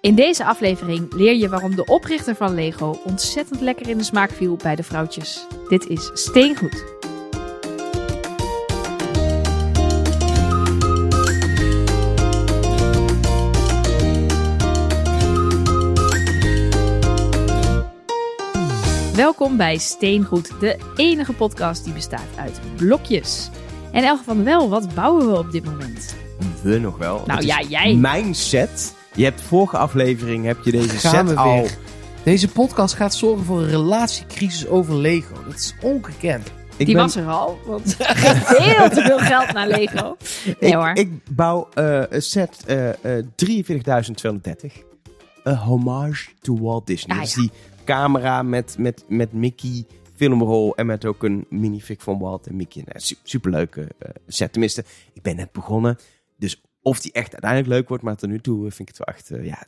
In deze aflevering leer je waarom de oprichter van Lego ontzettend lekker in de smaak viel bij de vrouwtjes. Dit is Steengoed. Welkom bij Steengoed, de enige podcast die bestaat uit blokjes. En Elge van Wel, wat bouwen we op dit moment? We nog wel. Nou ja, jij. Mijn set. Je hebt vorige aflevering heb je deze Gaan set we al. weer. Deze podcast gaat zorgen voor een relatiecrisis over Lego. Dat is ongekend. Ik Die ben- was er al, want er gaat heel te veel geld naar Lego. Nee ik, hoor. ik bouw eh, een set eh, eh, 43.230. Een homage to Walt Disney. Ah, ja. die camera met, met, met Mickey filmrol en met ook een minifig van Walt en Mickey. Nou, su- superleuke eh, set. Tenminste, ik ben net begonnen. Dus of die echt uiteindelijk leuk wordt, maar tot nu toe vind ik het wel echt... eh, ja,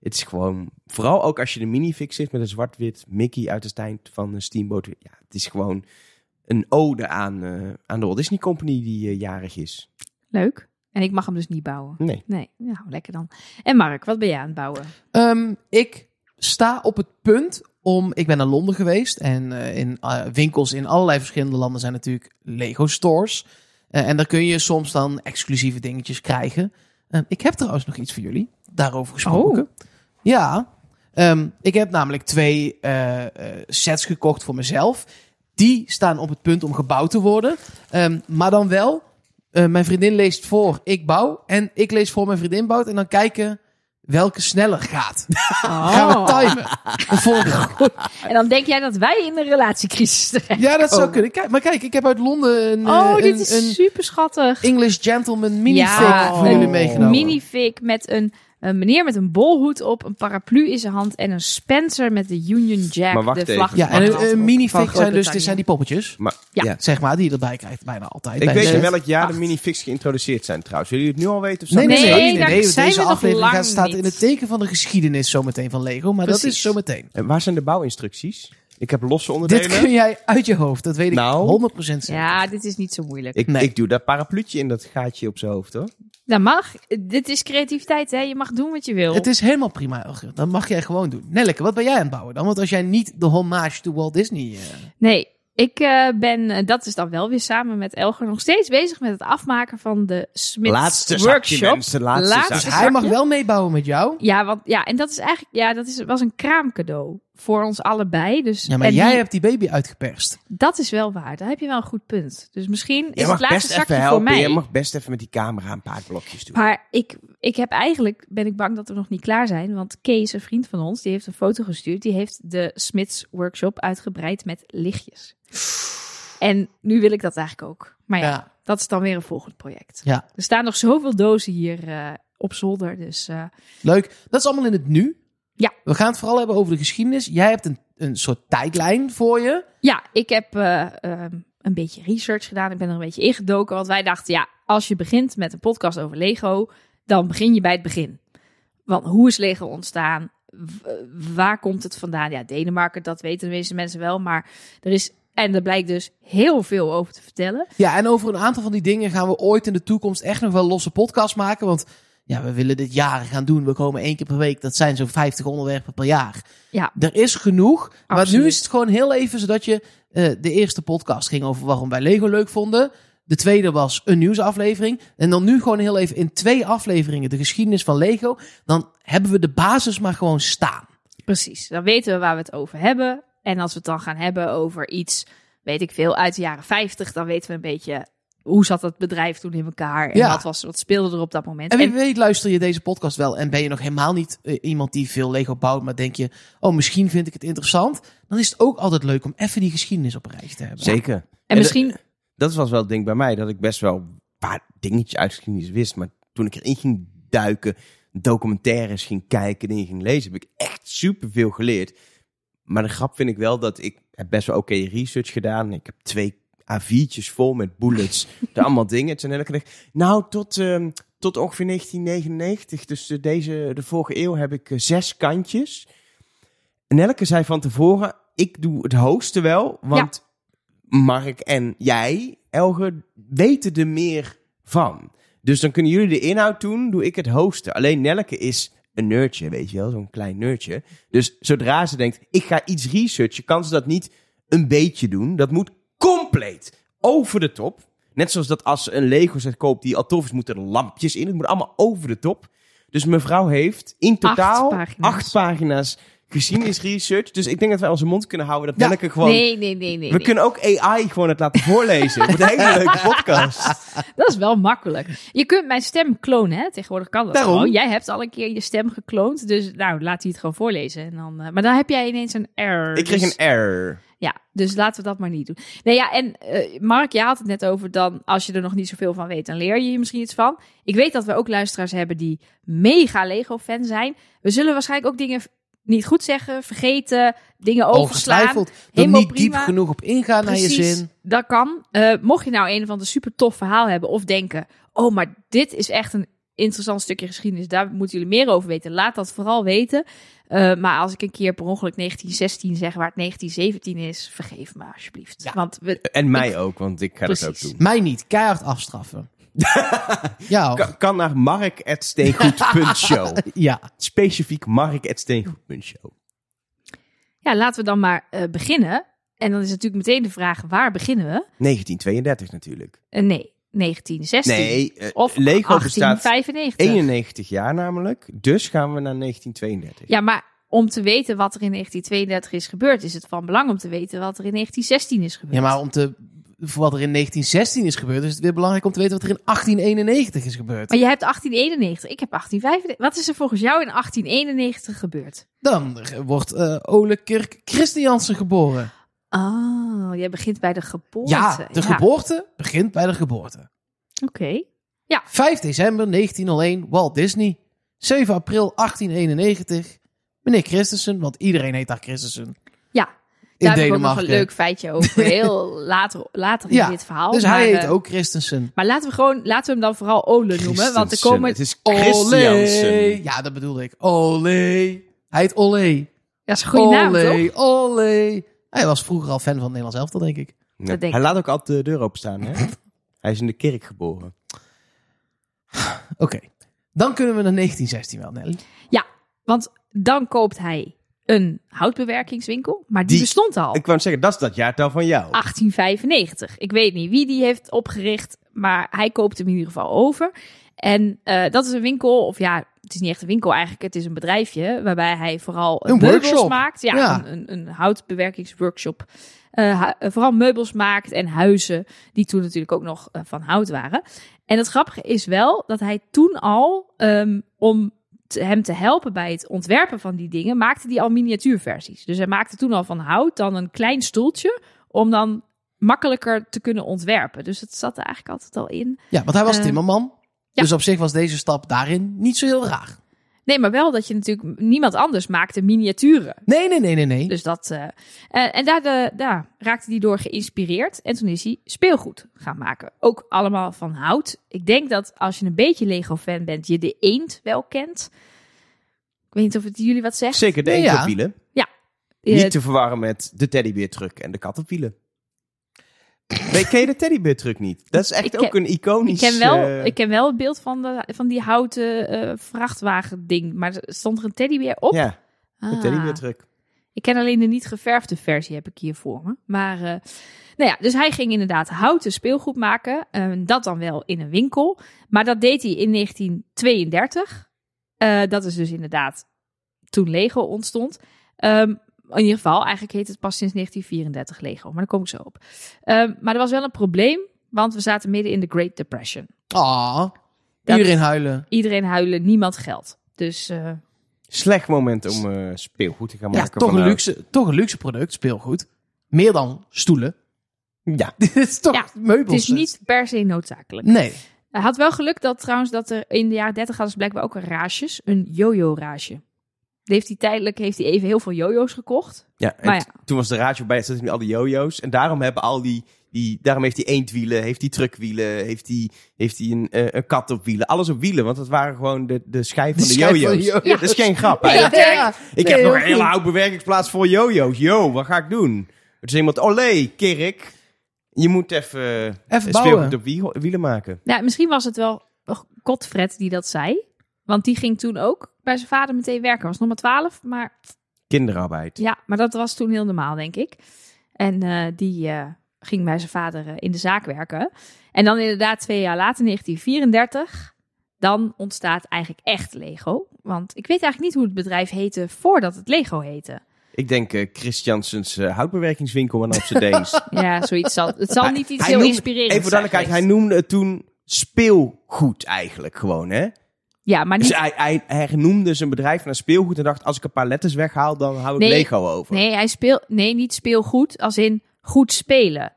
het- is gewoon... Vooral ook als je de minifix zit met een zwart-wit Mickey uit de tijd van een Steamboat. Ja, het is gewoon een ode aan, eh, aan de Walt Disney Company die eh, jarig is. Leuk. En ik mag hem dus niet bouwen. Nee. Nee, nou lekker dan. En Mark, wat ben jij aan het bouwen? Ehm, ik sta op het punt om... Ik ben naar Londen geweest. En eh, in winkels in allerlei verschillende landen zijn natuurlijk Lego stores. Eh, en daar kun je soms dan exclusieve dingetjes krijgen. Ehm, ik heb trouwens nog iets voor jullie. Daarover gesproken. Ja. Ehm, ik heb namelijk twee eh, eh, sets gekocht voor mezelf. Die staan op het punt om gebouwd te worden. Ehm, maar dan wel, mijn vriendin leest voor, ik bouw. En ik lees voor, mijn vriendin bouwt. En dan kijken welke sneller gaat. Gaan we timen. Een voorbeeld. En dan denk jij dat wij in een relatiecrisis terecht Ja, dat zou kunnen. Kijk, maar kijk, ik heb uit Londen een, Oh, eh, dit is een super schattig. English Gentleman minifig Ja, voor jullie meegenomen. minifig met een, een meneer met een bolhoed op, een paraplu in zijn hand en een Spencer met de Union Jack, Maar wacht de even. vlag. ja, en een, een Van minifig zijn dus, dit zijn die poppetjes. Maar Ja. ja. Zeg maar, die je erbij krijgt bijna altijd. Ik weet set. welk jaar de minifix geïntroduceerd zijn trouwens. Willen jullie het nu al weten? Of Nee, nee, Nee, nee. nee, nee, zijn Deze aflevering gaat, staat niet. in het teken van de geschiedenis zometeen van Lego. Maar dat is zometeen. En waar zijn de bouwinstructies? Ik heb losse onderdelen. Dit kun jij uit je hoofd. Dat weet ik Nou. 100% zeker. Ja, dit is niet zo moeilijk. ik, Nee. ik doe dat parapluutje in dat gaatje op zijn hoofd hoor. Dat mag. Dit is creativiteit, hè? Je mag doen wat je wil. Het is helemaal prima, Elger. Dat mag jij gewoon doen. Nelleke, wat ben jij aan het bouwen dan? Want als jij niet de homage to Walt Disney... eh, Nee, ik eh, ben, eh, dat is dan wel weer samen met Elger, nog steeds bezig met het afmaken van de Smiths Laatste zakje, workshop. mensen, laatste Laatste zakje. Dus hij mag zakje. wel meebouwen met jou. Ja, want, ja, en dat is eigenlijk, ja, dat is, was een kraamcadeau voor ons allebei. Dus, Ja, maar en jij die- hebt die baby uitgeperst. dat is wel waar. Daar heb je wel een goed punt. Dus misschien is het mag laatste zakje even voor helpen. mij. Jij mag best even met die camera een paar blokjes doen. Maar ik, ik heb eigenlijk, ben ik bang dat we nog niet klaar zijn. Want Kees, een vriend van ons, die heeft een foto gestuurd. Die heeft de Smiths workshop uitgebreid met lichtjes. En nu wil ik dat eigenlijk ook. Maar ja, Ja. dat is dan weer een volgend project. Ja. Er staan nog zoveel dozen hier eh, op zolder. Dus eh, Leuk. Dat is allemaal in het nu. Ja. We gaan het vooral hebben over de geschiedenis. Jij hebt een, een soort tijdlijn voor je. ja, ik heb eh, ehm, een beetje research gedaan. Ik ben er een beetje ingedoken. Want wij dachten, ja, als je begint met een podcast over Lego, dan begin je bij het begin. Want hoe is Lego ontstaan? W- waar komt het vandaan? Ja, Denemarken, dat weten de meeste mensen wel. Maar er is, en er blijkt dus heel veel over te vertellen. Ja, en over een aantal van die dingen gaan we ooit in de toekomst echt nog wel losse podcasts maken. Want ja, we willen dit jaren gaan doen. We komen één keer per week. Dat zijn zo'n 50 onderwerpen per jaar. Ja. Er is genoeg. Maar nu is het gewoon heel even zodat je... eh, de eerste podcast ging over waarom wij Lego leuk vonden. De tweede was een nieuwsaflevering. En dan nu gewoon heel even in twee afleveringen de geschiedenis van Lego. Dan hebben we de basis maar gewoon staan. Precies, dan weten we waar we het over hebben. En als we het dan gaan hebben over iets, weet ik veel, uit de jaren 50, dan weten we een beetje hoe zat het bedrijf toen in elkaar en Ja. wat, was, wat speelde er op dat moment. En wie En- weet luister je deze podcast wel en ben je nog helemaal niet eh, iemand die veel Lego bouwt, maar denk je, oh misschien vind ik het interessant. Dan is het ook altijd leuk om even die geschiedenis op een rijtje te hebben. Zeker. en misschien, Dat was wel het ding bij mij, dat ik best wel een paar dingetjes uit de geschiedenis wist. Maar toen ik erin ging duiken, documentaires ging kijken, dingen ging lezen, heb ik echt superveel geleerd. Maar de grap vind ik wel dat ik heb best wel oké research gedaan. Ik heb twee A4'tjes vol met bullets. er allemaal dingen. Zijn elke. Nou, tot, ehm, tot ongeveer 1999, dus de, deze, de vorige eeuw, heb ik eh, zes kantjes. En Nelke zei van tevoren, ik doe het hoogste wel, want Mark en jij, Elge, weten er meer van. Dus dan kunnen jullie de inhoud doen, doe ik het hosten. Alleen Nelke is een nerdje, weet je wel, zo'n klein nerdje. Dus zodra ze denkt, ik ga iets researchen, kan ze dat niet een beetje doen. Dat moet compleet over de top. Net zoals dat als ze een Lego set koopt die al tof is, moeten er lampjes in. Het moet allemaal over de top. Dus mevrouw heeft in totaal pagina's. acht pagina's geschiedenisresearch. Dus ik denk dat wij onze mond kunnen houden. Dat Ja. Nelleke gewoon... Nee, nee, nee, nee. we nee. kunnen ook AI gewoon het laten voorlezen. Het wordt een hele leuke podcast. Dat is wel makkelijk. Je kunt mijn stem klonen, hè? Tegenwoordig kan dat Daarom. gewoon. Jij hebt al een keer je stem gekloond, dus nou, laat hij het gewoon voorlezen. En dan, eh, maar dan heb jij ineens een error. Ik kreeg dus- een R. Ja, dus laten we dat maar niet doen. Nee, ja, en eh, Mark, je had het net over dan, als je er nog niet zoveel van weet, dan leer je hier misschien iets van. Ik weet dat we ook luisteraars hebben die mega Lego-fan zijn. We zullen waarschijnlijk ook dingen niet goed zeggen, vergeten, dingen overslaan. Er Helemaal niet diep genoeg op ingaan naar je Precies, zin. dat kan. Eh, mocht je nou een of ander super tof verhaal hebben of denken, oh, maar dit is echt een interessant stukje geschiedenis, daar moeten jullie meer over weten. Laat dat vooral weten. Eh, maar als ik een keer per ongeluk 1916 zeg waar het 1917 is, vergeef me alsjeblieft. Ja. Want we, En mij ook, want ik ga dat ook doen. Mij niet. Keihard afstraffen. Ja. Kan, kan naar mark.steengoed.show. ja. Specifiek mark.steengoed.show. ja, laten we dan maar eh, beginnen. En dan is natuurlijk meteen de vraag, waar beginnen we? 1932 natuurlijk. Eh, nee, 1916. Nee, eh, Of Lego bestaat 1895. 91 jaar namelijk. Dus gaan we naar 1932. Ja, maar om te weten wat er in 1932 is gebeurd, is het van belang om te weten wat er in 1916 is gebeurd. ja, maar om te, voor wat er in 1916 is gebeurd, is het weer belangrijk om te weten wat er in 1891 is gebeurd. Maar je hebt 1891, ik heb 1895. Wat is er volgens jou in 1891 gebeurd? Dan wordt eh Ole Kirk Christiansen geboren. Oh, jij begint bij de geboorte. Ja, de geboorte begint bij de geboorte. Oké. 5 december 1901, Walt Disney. 7 april 1891, meneer Christensen, want iedereen heet daar Christensen. Ja, In daar heb ik ook nog een Denemarken. leuk feitje over. Heel later, later in Ja, dit verhaal. Dus maar, hij heet eh, ook Christensen. Maar laten we gewoon, laten we hem dan vooral Ole noemen. Want er komen. Het is. Christiansen. Ja, dat bedoelde ik. Olé. Hij heet Olé. Dat is een goede naam, Olé, toch? Olé. Hij was vroeger al fan van het Nederlands elftal, denk ik. Ja. Dat denk Hij ik. laat ook altijd de deur openstaan, hè? Hij is in de kerk geboren. Oké. Dan kunnen we naar 1916 wel, Nelly. Want dan koopt hij een houtbewerkingswinkel. Maar die, Die- bestond al. Ik wou zeggen, dat is dat jaartal van jou. 1895. Ik weet niet wie die heeft opgericht, maar hij koopt hem in ieder geval over. En eh, dat is een winkel, of ja, het is niet echt een winkel eigenlijk, het is een bedrijfje waarbij hij vooral Een meubels workshop. maakt. Ja, Ja. Een, een, een houtbewerkingsworkshop. Eh, vooral meubels maakt en huizen, die toen natuurlijk ook nog eh, van hout waren. En het grappige is wel dat hij toen al, ehm, om hem te helpen bij het ontwerpen van die dingen, maakte hij al miniatuurversies. Dus hij maakte toen al van hout dan een klein stoeltje om dan makkelijker te kunnen ontwerpen. Dus het zat er eigenlijk altijd al in. Ja, want hij was Eh, timmerman. ja. Dus op zich was deze stap daarin niet zo heel raar. Nee, maar wel dat je natuurlijk niemand anders maakte miniaturen. Nee, nee, nee, nee, nee. Dus dat. eh, eh, en daar, de, daar raakte hij door geïnspireerd. En toen is hij speelgoed gaan maken. Ook allemaal van hout. Ik denk dat als je een beetje Lego-fan bent, je de eend wel kent. Ik weet niet of het jullie wat zegt. Zeker de Ja, eend ja. op wielen. Eh, Niet te verwarren met de teddybeertruck en de kat op wielen. Weet, ken je de teddybeertruck niet? Dat is echt ken- ook een iconisch... ik, ken wel, eh, ik ken wel het beeld van, de, van die houten eh, vrachtwagen ding. Maar stond er een teddybeer op? Ja, de Ah. teddybeertruck. Ik ken alleen de niet geverfde versie, heb ik hier voor me. Maar, eh, nou ja, dus hij ging inderdaad houten speelgoed maken. dat dan wel in een winkel. Maar dat deed hij in 1932. Eh, dat is dus inderdaad toen Lego ontstond. Ehm, in ieder geval, eigenlijk heet het pas sinds 1934 Lego. Maar daar kom ik zo op. Ehm, maar er was wel een probleem, want we zaten midden in de Great Depression. Ah, iedereen huilen. Iedereen huilen, niemand geld. Dus eh, Slecht moment om eh, speelgoed te gaan Ja, maken. toch een, luxe, toch een luxe product, speelgoed. Meer dan stoelen. Ja, Dit is toch Ja, meubels. het is niet per se noodzakelijk. Nee. Hij had wel geluk dat trouwens dat er in de jaren 30 hadden ze blijkbaar ook een raasjes, een yo-yo-raasje. Heeft hij tijdelijk heeft hij even heel veel jojo's gekocht. ja. en Maar ja. t- toen was de radio bij, nu al die jojo's. En daarom hebben al die... Die, daarom heeft hij eendwielen, heeft hij truckwielen, heeft hij, heeft hij een, eh, een kat op wielen. Alles op wielen, want dat waren gewoon de, de schijf van de, de jojo's. Dat is geen grap. Ja, ja. Ik Nee, heb nog heel een hele oude bewerkingsplaats voor jojo's. Yo, wat ga ik doen? Er is iemand, olé, Kirk. Je moet even, Even een bouwen. speelgoed op wiel- wielen maken. Ja, misschien was het wel Godfred die dat zei. Want die ging toen ook bij zijn vader meteen werken. Was nog maar 12, maar Kinderarbeid. ja, maar dat was toen heel normaal, denk ik. En eh, die eh, ging bij zijn vader eh, in de zaak werken. En dan inderdaad twee jaar later, 1934, dan ontstaat eigenlijk echt Lego. Want ik weet eigenlijk niet hoe het bedrijf heette voordat het Lego heette. Ik denk eh Christiansens eh, houtbewerkingswinkel, zijn Deens. Ja, zoiets zal. Het zal niet iets hij heel inspirerends Even voor duidelijkheid, hij noemde het toen speelgoed eigenlijk gewoon, hè? Ja, maar Dus hij, hij, hij noemde zijn bedrijf naar speelgoed en dacht, als ik een paar letters weghaal, dan hou ik Nee. Lego over. Nee, hij speelt. Nee, niet speelgoed, als in goed spelen.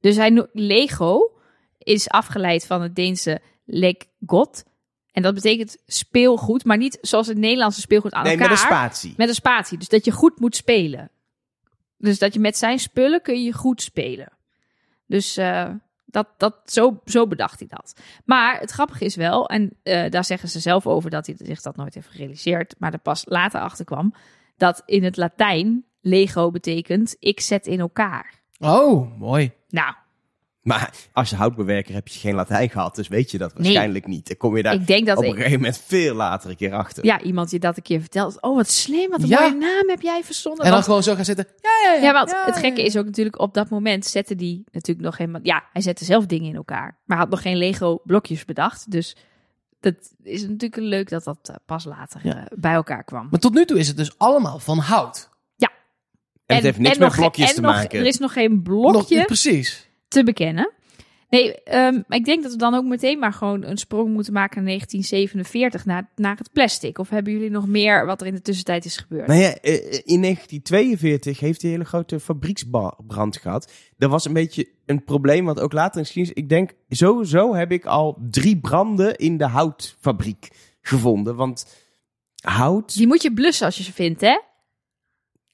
Dus hij Lego is afgeleid van het Deense Leggot. En dat betekent speelgoed, maar niet zoals het Nederlandse speelgoed aan Nee, elkaar. met een spatie. Met een spatie. Dus dat je goed moet spelen. Dus dat je met zijn spullen kun je goed spelen. Dus eh, dat, dat, zo, zo bedacht hij dat. Maar het grappige is wel, en eh, daar zeggen ze zelf over dat hij zich dat nooit heeft gerealiseerd, maar er pas later achter kwam, dat in het Latijn Lego betekent ik zet in elkaar. Oh, mooi. Nou, Maar als je houtbewerker heb je geen Latijn gehad, dus weet je dat waarschijnlijk niet. Dan kom je daar ik denk dat op een ik, gegeven moment veel later een keer achter. ja, iemand je dat een keer vertelt. Oh, wat slim, wat een Ja. mooie naam heb jij verzonnen. En dan Want- gewoon zo gaan zitten. Ja, ja, ja. Ja, want ja, het ja, gekke ja. is ook natuurlijk op dat moment zette die natuurlijk nog helemaal. Ja, hij zette zelf dingen in elkaar, maar had nog geen Lego blokjes bedacht. Dus dat is natuurlijk leuk dat dat eh, pas later Ja. eh, bij elkaar kwam. Maar tot nu toe is het dus allemaal van hout. En het heeft niks en met nog- blokjes en te nog- maken. Er is nog geen blokje Nog, precies. Te bekennen. Nee, maar ik denk dat we dan ook meteen maar gewoon een sprong moeten maken naar 1947, naar, naar het plastic. Of hebben jullie nog meer wat er in de tussentijd is gebeurd? Nou ja, eh, in 1942 heeft hij een hele grote fabrieksbrand gehad. Dat was een beetje een probleem, want ook later in geschiedenis... Ik denk, sowieso heb ik al drie branden in de houtfabriek gevonden. Want hout... Die moet je blussen als je ze vindt, hè?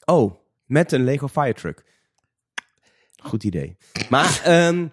Oh, met een Lego Firetruck. Goed idee. Maar ehm,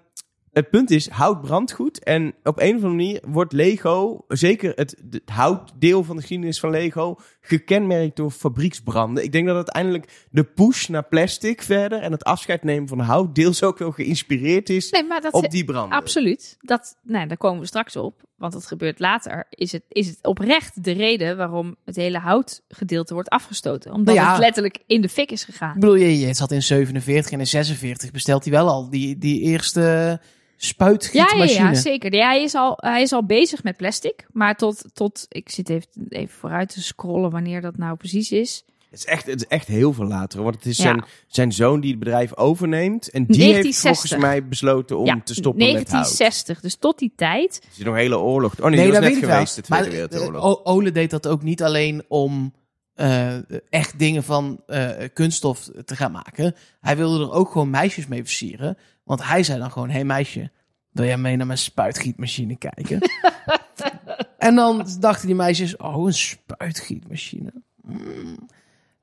het punt is, hout brandt goed. En op een of andere manier wordt Lego, zeker het, het houtdeel van de geschiedenis van Lego, gekenmerkt door fabrieksbranden. Ik denk dat uiteindelijk de push naar plastic verder en het afscheid nemen van hout deels ook wel geïnspireerd is Nee, maar dat op die branden. Absoluut. Dat, nou, daar komen we straks op. Want dat gebeurt later. Is het, is het oprecht de reden waarom het hele houtgedeelte wordt afgestoten? Omdat Nou ja. het letterlijk in de fik is Ik gegaan. bedoel, je, je zat in 47 en in 46 bestelt hij wel al die, die eerste Ja, ja, spuitgietmachine. ja, zeker. Ja, hij, is al, hij is al bezig met plastic. Maar tot, tot ik zit even, even vooruit te scrollen wanneer dat nou precies is. Het is, echt, het is echt heel veel later. Want het is Ja. zijn, zijn zoon die het bedrijf overneemt. En die heeft 1960. volgens mij besloten om ja, te stoppen met hout. 1960. Dus tot die tijd. Er is nog een hele oorlog. Oh nee, Nee, die was dat net ik wel. geweest, de Tweede Maar Wereldoorlog. eh, Ole deed dat ook niet alleen om eh, echt dingen van eh, kunststof te gaan maken. Hij wilde er ook gewoon meisjes mee versieren. Want hij zei dan gewoon, hé hey meisje, wil jij mee naar mijn spuitgietmachine kijken? en dan dachten die meisjes, oh een spuitgietmachine. Hmm.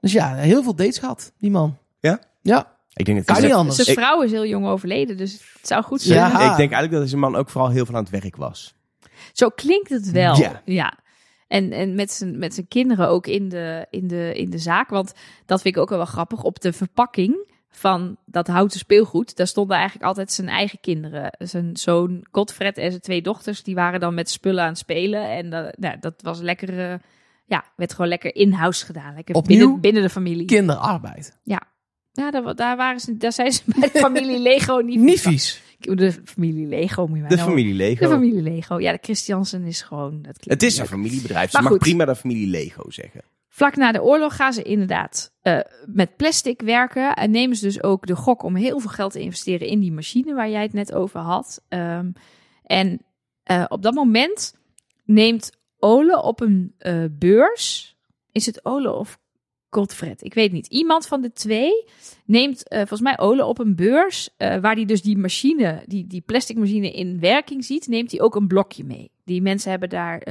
Dus ja, heel veel dates gehad, die man. Ja? Ja, Ik denk dat kan hij niet anders. Zijn vrouw is heel jong overleden. Dus het zou goed zijn. Ja. Ik denk eigenlijk dat deze man ook vooral heel veel aan het werk was. Zo klinkt het wel. Ja. Ja. En, en met, zijn, met zijn kinderen ook in de, in, de, in de zaak. Want dat vind ik ook wel, wel grappig. Op de verpakking van dat houten speelgoed, daar stonden eigenlijk altijd zijn eigen kinderen. Zijn zoon Godfred en zijn twee dochters, die waren dan met spullen aan het spelen. En dat, nou, dat was lekker, eh, ja, werd gewoon lekker in-house gedaan. Lekker Opnieuw? binnen, binnen de familie. kinderarbeid. Ja, daar, daar, waren ze, daar zijn ze bij de familie Lego niet, Niet vies. De familie Lego moet je De nou- familie Lego. De familie Lego. Ja, de Christiansen is gewoon... Dat Het is leuk. een familiebedrijf. Ze Maar mag goed. prima de familie Lego zeggen. Vlak na de oorlog gaan ze inderdaad eh, met plastic werken. En nemen ze dus ook de gok om heel veel geld te investeren in die machine waar jij het net over had. Ehm, en eh, op dat moment neemt Ole op een eh, beurs. Is het Ole of Godfred? Ik weet niet. Iemand van de twee neemt eh, volgens mij Ole op een beurs. eh, waar hij dus die machine, die, die plastic machine in werking ziet, neemt hij ook een blokje mee. Die mensen hebben daar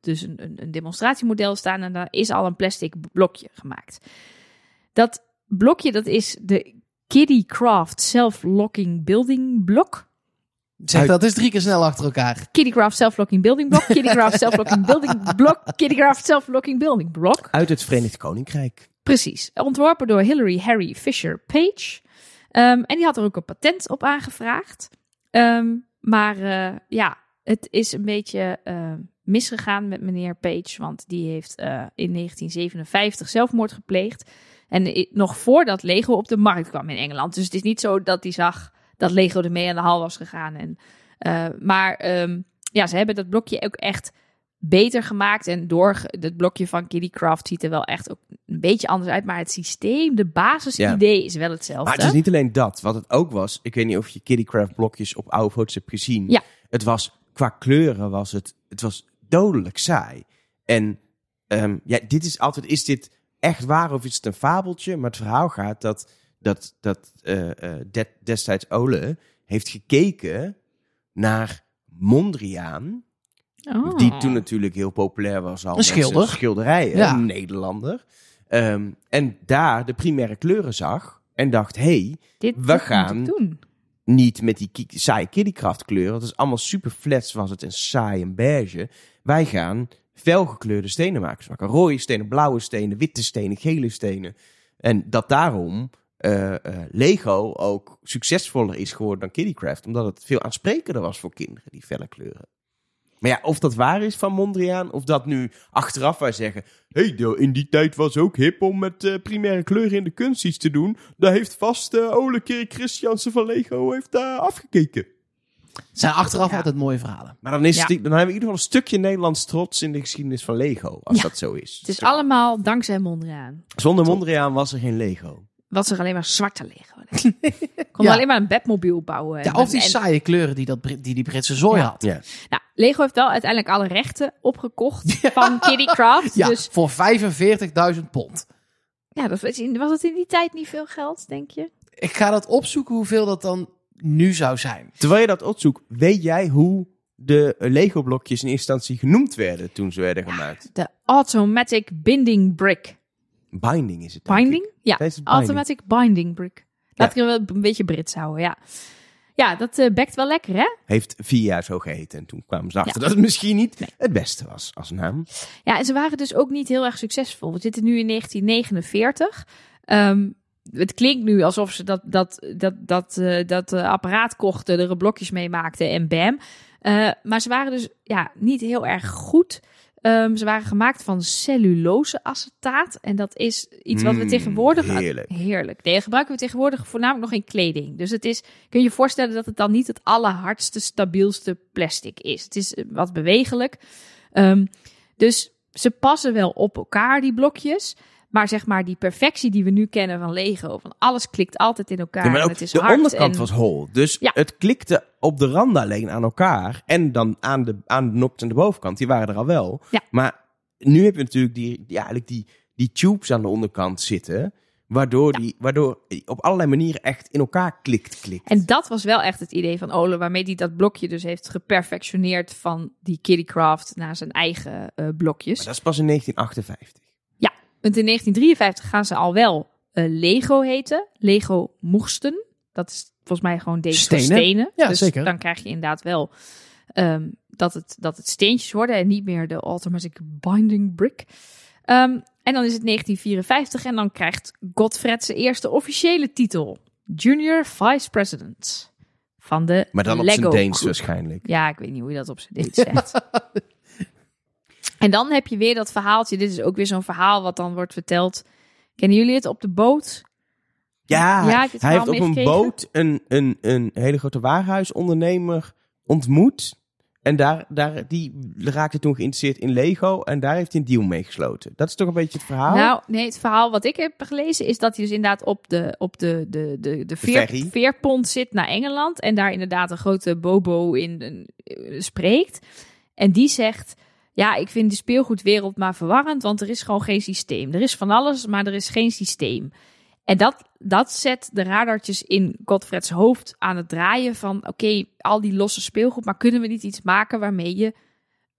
dus een, een, een demonstratiemodel staan en daar is al een plastic blokje gemaakt. Dat blokje, dat is de Kiddie Craft Self-Locking Building Block. Zeg dat is drie keer snel achter elkaar. Kiddicraft Self-Locking Building Block. Kiddicraft Self-Locking Building Block. Kiddicraft Self-Locking Building Block. Uit het Verenigd Koninkrijk. Precies. Ontworpen door Hilary Harry Fisher Page. Ehm, en die had er ook een patent op aangevraagd. Ehm, maar eh, ja, het is een beetje eh, misgegaan met meneer Page. Want die heeft eh, in 1957 zelfmoord gepleegd. En nog voordat Lego op de markt kwam in Engeland. Dus het is niet zo dat hij zag dat Lego ermee aan de hal was gegaan. En, eh, maar ehm, ja, ze hebben dat blokje ook echt beter gemaakt. En door het blokje van Kitty Craft ziet er wel echt ook een beetje anders uit. Maar het systeem, de basisidee is wel hetzelfde. Maar het is niet alleen dat. Wat het ook was, ik weet niet of je Kittycraft blokjes op oude foto's hebt gezien. Ja. Het was, qua kleuren was het, het was dodelijk saai. En ehm, ja, dit is altijd, is dit echt waar of is het een fabeltje? Maar het verhaal gaat dat, dat, dat eh, eh, de- destijds Ole heeft gekeken naar Mondriaan. Oh. Die toen natuurlijk heel populair was al. Een met zijn schilder. Schilderijen, Ja. een Nederlander. Ehm, en daar de primaire kleuren zag. En dacht, hey, Dit we gaan- doen. niet met die saaie Kittycraft kleuren. Het is allemaal super flats was het en saai en beige. Wij gaan felgekleurde stenen maken. Dus rode stenen, blauwe stenen, witte stenen, gele stenen. En dat daarom eh, eh, Lego ook succesvoller is geworden dan Kittycraft. Omdat het veel aansprekender was voor kinderen, die felle kleuren. Maar ja, of dat waar is van Mondriaan, of dat nu achteraf wij zeggen... Hé, hey, in die tijd was ook hip om met eh, primaire kleuren in de kunst iets te doen. Daar heeft vast eh Ole Kirk Christiansen van Lego heeft daar afgekeken. Het zijn achteraf Ja. altijd mooie verhalen. Maar dan, is Ja. het, dan hebben we in ieder geval een stukje Nederlands trots in de geschiedenis van Lego. Als Ja. dat zo is. Het is allemaal dankzij Mondriaan. Zonder Mondriaan was er geen Lego. Was er alleen maar zwarte Lego. Kon Ja. alleen maar een bedmobiel bouwen. Ja, of die en- saaie kleuren die, dat, die die Britse zooi Ja. had. Ja. Nou, Lego heeft wel uiteindelijk alle rechten opgekocht van Kitty Craft. Ja, Dus voor 45.000 pond. ja, dat was, in, was het in die tijd niet veel geld, denk je? Ik ga dat opzoeken hoeveel dat dan nu zou zijn. Terwijl je dat opzoekt, weet jij hoe de Lego-blokjes in eerste instantie genoemd werden toen ze werden gemaakt? De Automatic Binding Brick. Binding is het. ik. Binding? Ja, het binding. Automatic Binding Brick. Laat ik wel een beetje Brits houden, ja. Ja, dat eh, bekt wel lekker, hè? Heeft vier jaar zo geheten. En toen kwamen ze achter dat het misschien niet Nee. het beste was als naam. Ja, en ze waren dus ook niet heel erg succesvol. We zitten nu in 1949. Ehm, het klinkt nu alsof ze dat, dat, dat, dat, eh, dat eh, apparaat kochten, er blokjes mee maakten en bam. Maar ze waren dus ja, niet heel erg goed. Ehm, ze waren gemaakt van celluloseacetaat. En dat is iets wat we Mm, tegenwoordig... heerlijk. Heerlijk. Nee, gebruiken we tegenwoordig voornamelijk nog in kleding. Dus het is, kun je je voorstellen dat het dan niet het allerhardste, stabielste plastic is. Het is eh, wat bewegelijk. Ehm, dus ze passen wel op elkaar, die blokjes. Maar zeg maar, die perfectie die we nu kennen van Lego, van alles klikt altijd in elkaar. Ja, maar en het is de hard onderkant en- was hol. Dus Ja. het klikte op de randen alleen aan elkaar. En dan aan de, aan de nopt en de bovenkant. Die waren er al wel. Ja. Maar nu heb je natuurlijk die, eigenlijk die, die tubes aan de onderkant zitten. Waardoor, die, waardoor op allerlei manieren echt in elkaar klikt, klikt. En dat was wel echt het idee van Ole, waarmee hij dat blokje dus heeft geperfectioneerd van die Kittycraft naar zijn eigen eh, blokjes. Maar dat is pas in 1958. Want in 1953 gaan ze al wel eh, Lego heten. Lego Moesten. Dat is volgens mij gewoon deze Stenen. stenen. Ja, dus zeker. dan krijg je inderdaad wel ehm, dat, het, dat het steentjes worden en niet meer de automatic binding brick. Ehm, en dan is het 1954 en dan krijgt Godfred zijn eerste officiële titel. Junior Vice President. Van de Maar dan op Lego zijn Deens waarschijnlijk. Ja, ik weet niet hoe je dat op zijn Deens zegt. en dan heb je weer dat verhaaltje. Dit is ook weer zo'n verhaal wat dan wordt verteld. Kennen jullie het op de boot? Ja, hij heeft op een boot een, een, een hele grote warenhuisondernemer ontmoet. En daar, daar, die raakte toen geïnteresseerd in Lego. En daar heeft hij een deal mee gesloten. Dat is toch een beetje het verhaal? Nou, nee, het verhaal wat ik heb gelezen is dat hij dus inderdaad op de, op de, de, de, de, veer, veerpont zit naar Engeland. En daar inderdaad een grote bobo in eh, spreekt. En die zegt, ja, ik vind de speelgoedwereld maar verwarrend, want er is gewoon geen systeem. Er is van alles, maar er is geen systeem. En dat, dat zet de radartjes in Godfreds hoofd aan het draaien van... oké, al die losse speelgoed, maar kunnen we niet iets maken waarmee je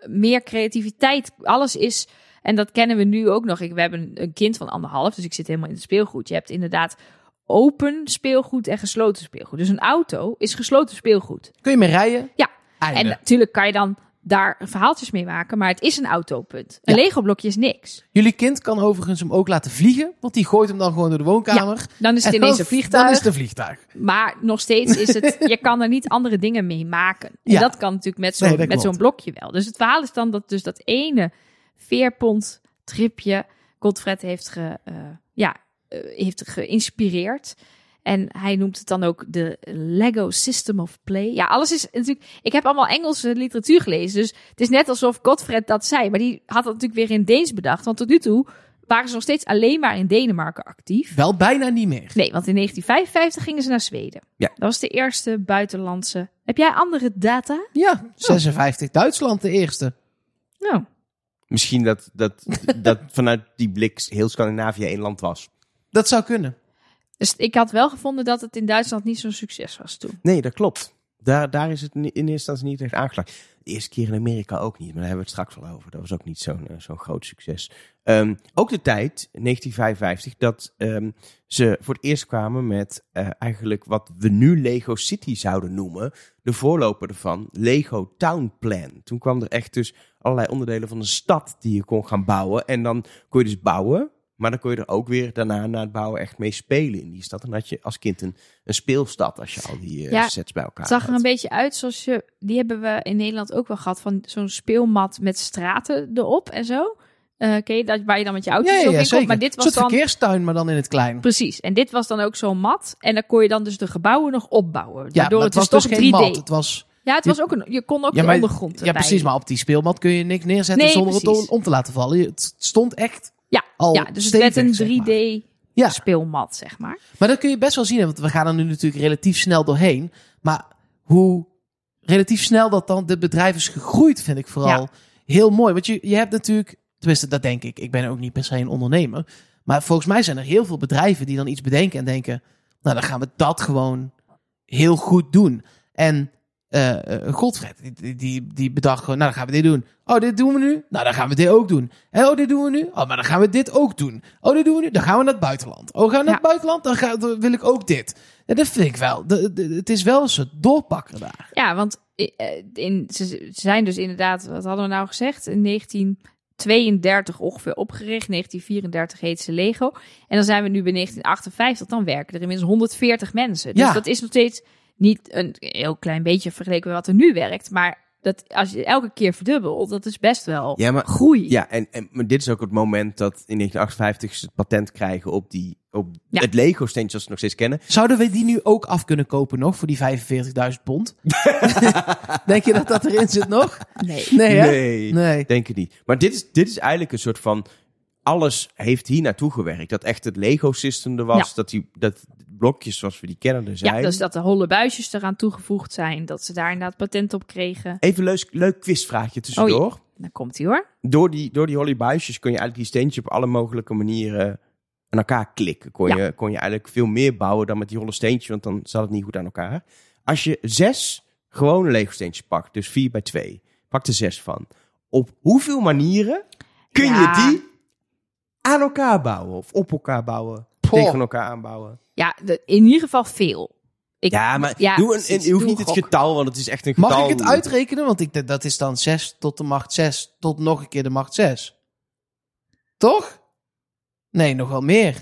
meer creativiteit... Alles is, en dat kennen we nu ook nog. Ik, we hebben een kind van anderhalf, dus ik zit helemaal in het speelgoed. Je hebt inderdaad open speelgoed en gesloten speelgoed. Dus een auto is gesloten speelgoed. Kun je mee rijden? Ja. Einde. En natuurlijk kan je dan daar verhaaltjes mee maken, maar het is een autopunt. Een Ja. Lego-blokje is niks. Jullie kind kan overigens hem ook laten vliegen, want die gooit hem dan gewoon door de woonkamer. Dan is het dan- een vliegtuig. Dan is het een vliegtuig. Maar nog steeds is het, je kan er niet andere dingen mee maken. En Ja. dat kan natuurlijk met zo'n Nee, met zo'n blokje wel. Dus het verhaal is dan dat dus dat ene veerpont tripje Godfred heeft, ge, eh, ja, eh, heeft geïnspireerd. En hij noemt het dan ook de Lego System of Play. Ja, alles is natuurlijk. Ik heb allemaal Engelse literatuur gelezen. Dus het is net alsof Godfred dat zei. Maar die had dat natuurlijk weer in Deens bedacht. Want tot nu toe waren ze nog steeds alleen maar in Denemarken actief. Wel bijna niet meer. Nee, want in 1955 gingen ze naar Zweden. Ja. Dat was de eerste buitenlandse. Heb jij andere data? Ja, 56 Duitsland de eerste. Nou, Misschien dat, dat, dat vanuit die blik heel Scandinavië één land was. Dat zou kunnen. Dus ik had wel gevonden dat het in Duitsland niet zo'n succes was toen. Nee, dat klopt. Daar, daar is het in eerste instantie niet echt aangeslagen. De eerste keer in Amerika ook niet, maar daar hebben we het straks wel over. Dat was ook niet zo'n eh, zo'n groot succes. Ehm, ook de tijd, 1955, dat ehm, ze voor het eerst kwamen met eh, eigenlijk wat we nu Lego City zouden noemen. De voorloper ervan, Lego Town Plan. Toen kwam er echt dus allerlei onderdelen van een stad die je kon gaan bouwen. En dan kon je dus bouwen, maar dan kon je er ook weer daarna na het bouwen echt mee spelen in die stad. En had je als kind een, een speelstad als je al die eh, Ja, sets bij elkaar Het zag er had. een beetje uit zoals je. Die hebben we in Nederland ook wel gehad. Van zo'n speelmat met straten erop en zo. Eh ken je dat waar je dan met je auto Ja, ja, in ja komt? zeker. Maar dit een was soort dan. verkeerstuin, maar dan in het klein. Precies. En dit was dan ook zo'n mat. En dan kon je dan dus de gebouwen nog opbouwen. Ja, maar het, het dus was toch dus 3D. geen mat. Het was, Ja, het Je- was ook een. Je kon ook ja, de maar, ondergrond. ja, precies. Maar op die speelmat kun je niks neerzetten Nee, zonder het precies. om, om te laten vallen. Het stond echt Ja, al ja dus het werd stevig, een zeg 3D maar. Ja. speelmat, zeg maar. Maar dat kun je best wel zien, want we gaan er nu natuurlijk relatief snel doorheen. Maar hoe relatief snel dat dan dit bedrijf is gegroeid, vind ik vooral heel mooi. Want je, je hebt natuurlijk, tenminste dat denk ik, ik ben ook niet per se een ondernemer. Maar volgens mij zijn er heel veel bedrijven die dan iets bedenken en denken, nou dan gaan we dat gewoon heel goed doen. En eh eh, Godfred, die, die, die bedacht gewoon, nou dan gaan we dit doen. Oh, dit doen we nu? Nou, dan gaan we dit ook doen. En oh, dit doen we nu? Oh, maar dan gaan we dit ook doen. Oh, dit doen we nu? Dan gaan we naar het buitenland. Oh, gaan we naar het buitenland? Dan, ga, dan wil ik ook dit. En dat vind ik wel. De, de- het is wel een soort doorpakker daar. Ja, want eh, in, ze zijn dus inderdaad, wat hadden we nou gezegd? In 1932 ongeveer opgericht. 1934 heet ze Lego. En dan zijn we nu bij 1958. Dan werken er inmiddels 140 mensen. Dus Ja. dat is nog steeds niet een heel klein beetje vergeleken met wat er nu werkt. Maar dat, als je elke keer verdubbelt, dat is best wel Ja, maar groei. Ja, en, en maar dit is ook het moment dat in 1958 ze het patent krijgen op, die, op Ja. het Lego-steentje zoals we nog steeds kennen. Zouden we die nu ook af kunnen kopen nog voor die 45.000 pond? Denk je dat dat erin zit nog? Nee. Nee, hè? Nee, Nee. denk ik niet. Maar dit is, dit is eigenlijk een soort van... Alles heeft hier naartoe gewerkt. Dat echt het Lego-system er was. Ja. Dat, die, dat blokjes zoals we die kennen er zijn. Ja, dus dat de holle buisjes eraan toegevoegd zijn. Dat ze daar inderdaad patent op kregen. Even een leuk, leuk quizvraagje tussendoor. Dan komt hij hoor. door, die, door die hollybuisjes kun je eigenlijk die steentjes op alle mogelijke manieren aan elkaar klikken. Kon, Ja. je, kon je eigenlijk veel meer bouwen dan met die holle steentjes, want dan zat het niet goed aan elkaar. Als je zes gewone Lego steentjes pakt, dus vier bij twee, pak er zes van. Op hoeveel manieren kun je die aan elkaar bouwen? Of op elkaar bouwen? Poh. Tegen elkaar aanbouwen? Ja, de- in ieder geval veel. Ik, Ja, maar ja, doe een, je hoeft doe niet het getal, want het is echt een Mag getal. ik het uitrekenen? Want ik, dat is dan 6 tot de macht 6 tot nog een keer de macht 6. Toch? Nee, nog wel meer.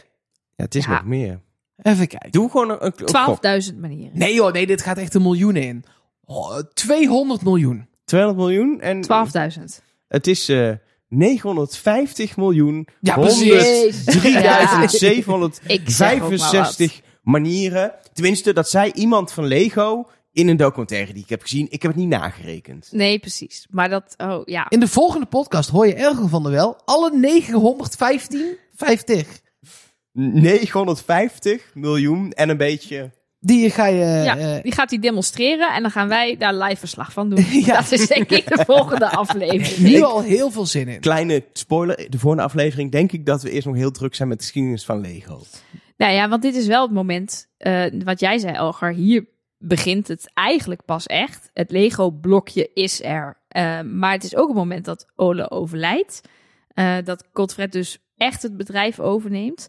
Ja, het is Ja. nog meer. Even kijken. Doe gewoon een, een, een gok. 12.000 manieren. Nee joh, nee, dit gaat echt een miljoen in. Oh, 200 miljoen. 200 miljoen en 12.000. Het is eh 950 miljoen. Ja, 100 precies. 3765 manieren. Tenminste, dat zei iemand van Lego in een documentaire die ik heb gezien. Ik heb het niet nagerekend. Nee, precies. Maar dat, oh ja. In de volgende podcast hoor je Ergo van der Wel. Alle 915, 50. 950 miljoen en een beetje. Die ga je... ja, eh, die gaat hij demonstreren en dan gaan wij daar live verslag van doen. Ja. Dat is denk ik de volgende aflevering. nu al heel veel zin in. Kleine spoiler, de volgende aflevering denk ik dat we eerst nog heel druk zijn met de geschiedenis van Lego. Nou ja, want dit is wel het moment, eh, wat jij zei, Elgar. Hier begint het eigenlijk pas echt. Het Lego-blokje is er. Eh, maar het is ook het moment dat Ole overlijdt. Eh, dat Godfred dus echt het bedrijf overneemt.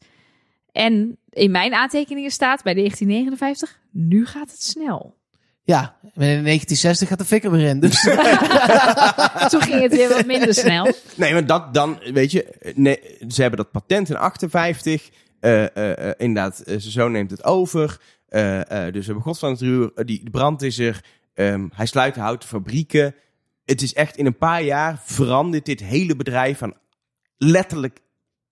En in mijn aantekeningen staat bij 1959, nu gaat het snel. Ja, in 1960 gaat de fik er weer in. Dus Toen ging het weer wat minder snel. Nee, maar dat dan, weet je, nee, ze hebben dat patent in 58. eh eh, eh, inderdaad, zijn zoon neemt het over. Eh, eh, dus we hebben God van het Ruur, die de brand is er. Ehm, hij sluit de houten fabrieken. Het is echt in een paar jaar verandert dit hele bedrijf van letterlijk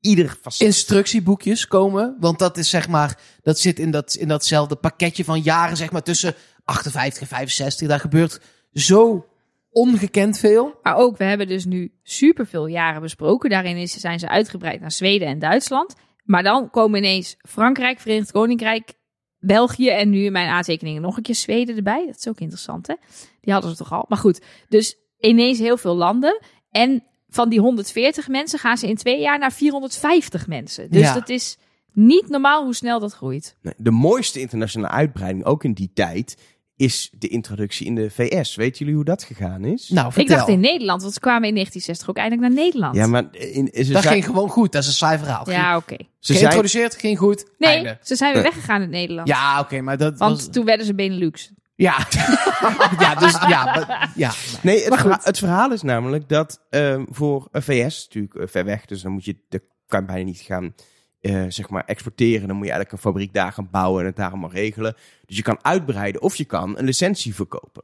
ieder facet. instructieboekjes komen. Want dat is zeg maar, dat zit in, dat, in datzelfde pakketje van jaren, zeg maar tussen 58 en 65. Daar gebeurt zo ongekend veel. Maar ook, we hebben dus nu superveel jaren besproken. Daarin is, zijn ze uitgebreid naar Zweden en Duitsland. Maar dan komen ineens Frankrijk, Verenigd Koninkrijk, België en nu in mijn aantekeningen nog een keer Zweden erbij. Dat is ook interessant, hè? Die hadden ze toch al. Maar goed, dus ineens heel veel landen. En van die 140 mensen gaan ze in twee jaar naar 450 mensen. Dus Ja. dat is niet normaal hoe snel dat groeit. Nee, de mooiste internationale uitbreiding, ook in die tijd, is de introductie in de VS. Weten jullie hoe dat gegaan is? Nou, Ik vertel. dacht in Nederland, want ze kwamen in 1960 ook eindelijk naar Nederland. ja, maar in, ze, dat ging gewoon goed. Dat is een saai verhaal. Ja, oké. ze zijn, Geïntroduceerd, ging goed. Nee, Einde. ze zijn weer weggegaan uit Nederland. Ja, oké, maar dat Want was... toen werden ze Benelux. Ja. ja, dus ja. maar- ja. Nee, het, Maar goed. verha- het verhaal is namelijk dat ehm, voor een VS, natuurlijk eh, ver weg, dus dan moet je, dat kan je bijna niet gaan eh, zeg maar exporteren. Dan moet je eigenlijk een fabriek daar gaan bouwen en het daar allemaal regelen. Dus je kan uitbreiden of je kan een licentie verkopen.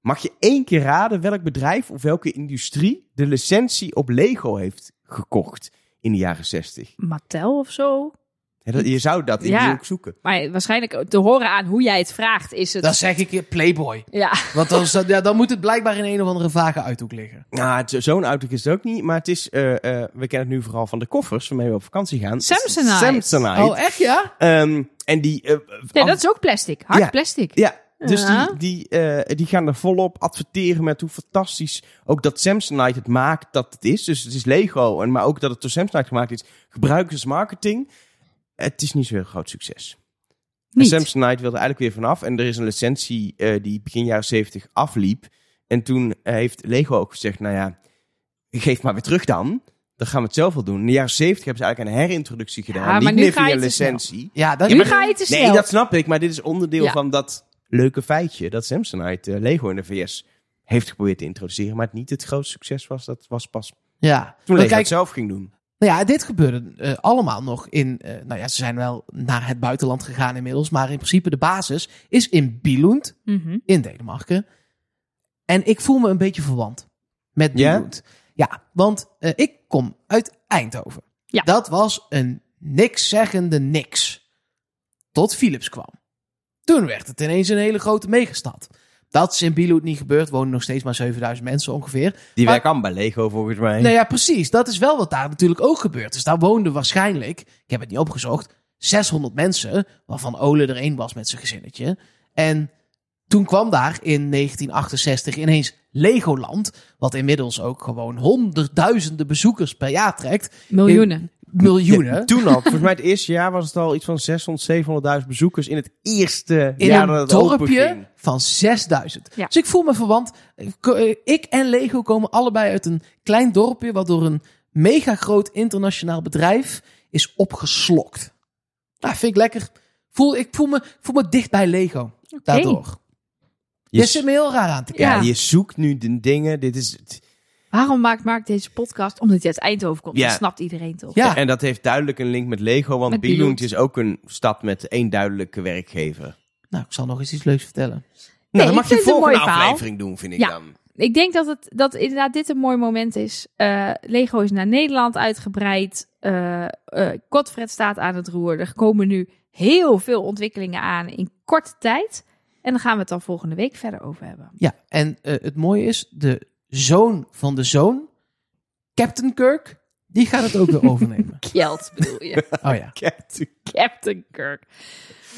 Mag je één keer raden welk bedrijf of welke industrie de licentie op Lego heeft gekocht in de jaren 60? Mattel of zo. Ja, je zou dat in Ja. die ook zoeken. Maar waarschijnlijk te horen aan hoe jij het vraagt, is het. Dan zeg ik je Playboy. Ja, Want dan, ja, dan moet het blijkbaar in een of andere vage uithoek liggen. Nou, zo'n uitdruk is het ook niet. Maar het is, eh, eh, we kennen het nu vooral van de koffers waarmee we op vakantie gaan. Samsonite. Samsonite. Oh, echt ja? Ehm, en die... eh, nee, dat is ook plastic. Hard Ja. plastic. Ja, dus Ja. die, die, eh, die gaan er volop adverteren met hoe fantastisch ook dat Samsonite het maakt dat het is. Dus het is Lego, en, maar ook dat het door Samsonite gemaakt is. Gebruiken ze marketing. Het is niet zo'n heel groot succes. En Niet. Samsonite wilde eigenlijk weer vanaf. En er is een licentie eh, die begin jaren 70 afliep. En toen heeft Lego ook gezegd, nou ja, geef maar weer terug dan. Dan gaan we het zelf wel doen. In de jaren 70 hebben ze eigenlijk een herintroductie gedaan. maar niet nu meer ga je via snel. licentie. Ja, dat Ja, nu maar- ga je te snel. Nee, dat snap ik. Maar dit is onderdeel Ja. van dat leuke feitje. Dat Samsonite eh, Lego in de VS heeft geprobeerd te introduceren. Maar het niet het grootste succes was. Dat was pas Ja. toen Lego kijk, het zelf ging doen. Nou ja, dit gebeurde eh, allemaal nog in. eh, nou ja, ze zijn wel naar het buitenland gegaan inmiddels. Maar in principe de basis is in Billund Mhm. in Denemarken. En ik voel me een beetje verwant met Ja? Billund. Ja, want eh, ik kom uit Eindhoven. Ja. Dat was een niks zeggende niks. Tot Philips kwam. Toen werd het ineens een hele grote megastad. Dat is in Billund niet gebeurd. Wonen nog steeds maar 7000 mensen ongeveer. Die Maar- werken allemaal bij Lego volgens mij. Nou ja, precies. Dat is wel wat daar natuurlijk ook gebeurt. Dus daar woonden waarschijnlijk, ik heb het niet opgezocht, 600 mensen, waarvan Ole er één was met zijn gezinnetje. En toen kwam daar in 1968 ineens Legoland, wat inmiddels ook gewoon honderdduizenden bezoekers per jaar trekt. Miljoenen. Miljoenen. Ja, toen al. Volgens mij het eerste jaar was het al iets van 600, 700.000 bezoekers in het eerste in jaar een dat het open dorpje ging. van 6000. Ja. Dus ik voel me verwant. Ik en Lego komen allebei uit een klein dorpje, wat door een mega groot internationaal bedrijf is opgeslokt. Nou, vind ik lekker. Voel, ik voel me, voel me dicht bij Lego. Daardoor. Je, Je zit me heel raar aan te kijken. ja, Ja. je zoekt nu de dingen. Dit is het. Waarom maakt Mark deze podcast? Omdat hij uit Eindhoven komt. Ja. Dat snapt iedereen toch? Ja. En dat heeft duidelijk een link met Lego, want Billund is ook een stad met één duidelijke werkgever. Nou, ik zal nog eens iets leuks vertellen. Nou, dan mag je het volgende aflevering doen, vind ik Ja. dan. Ik denk dat, het, dat inderdaad dit een mooi moment is. Eh, Lego is naar Nederland uitgebreid. Eh eh, Godfred staat aan het roer. Er komen nu heel veel ontwikkelingen aan in korte tijd. En dan gaan we het dan volgende week verder over hebben. Ja, en eh, het mooie is, de zoon van de zoon, Captain Kirk, die gaat het ook weer overnemen. Kjeld bedoel je. Oh ja. Captain Kirk.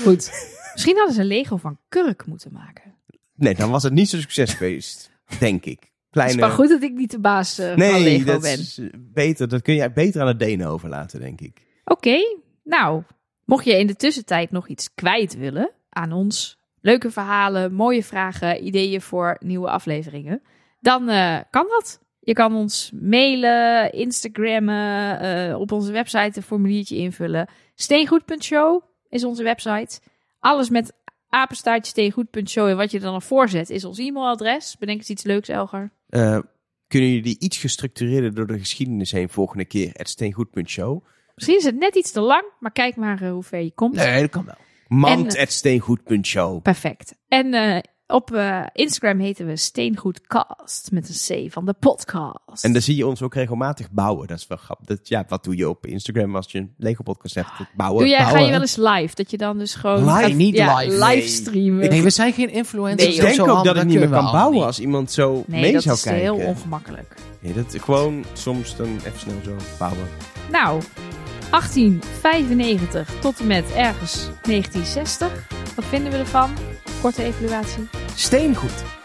Goed. Misschien hadden ze Lego van Kirk moeten maken. Nee, dan was het niet zo'n succes geweest, denk ik. Het is Kleine... maar goed dat ik niet de baas van nee, Lego dat ben. is eh, beter. Dat kun je beter aan de Denen overlaten, denk ik. Oké, nou, mocht je in de tussentijd nog iets kwijt willen aan ons, leuke verhalen, mooie vragen, ideeën voor nieuwe afleveringen, dan eh, kan dat. Je kan ons mailen, Instagrammen, eh, op onze website een formuliertje invullen. Steengoed.show is onze website. Alles met apenstaartje steengoed.show. En wat je dan ervoor zet is ons e-mailadres. Bedenk eens iets leuks, Elger. Eh, kunnen jullie die iets gestructureerder door de geschiedenis heen volgende keer? Het steengoed.show. Misschien is het net iets te lang, maar kijk maar hoe ver je komt. Nee, dat kan wel. Mand.steengoed.show. Perfect. En op eh, Instagram heten we Steengoedcast met een C van de podcast. En dan zie je ons ook regelmatig bouwen. Dat is wel grappig. Dat, ja, wat doe je op Instagram als je een Lego podcast hebt? Bouwen. Doe jij, ga je wel eens live? Dat je dan dus gewoon... Live? gaat- Niet ja, live. live Nee. streamen. Nee, we zijn geen influencers. Nee, ik denk Zo ook dat ik niet meer kan bouwen niet. als iemand zo Nee, mee dat zou is kijken. heel ongemakkelijk. Nee, dat gewoon soms dan even snel zo bouwen. Nou, 1895 tot en met ergens 1960. Wat vinden we ervan? Korte evaluatie. Steengoed.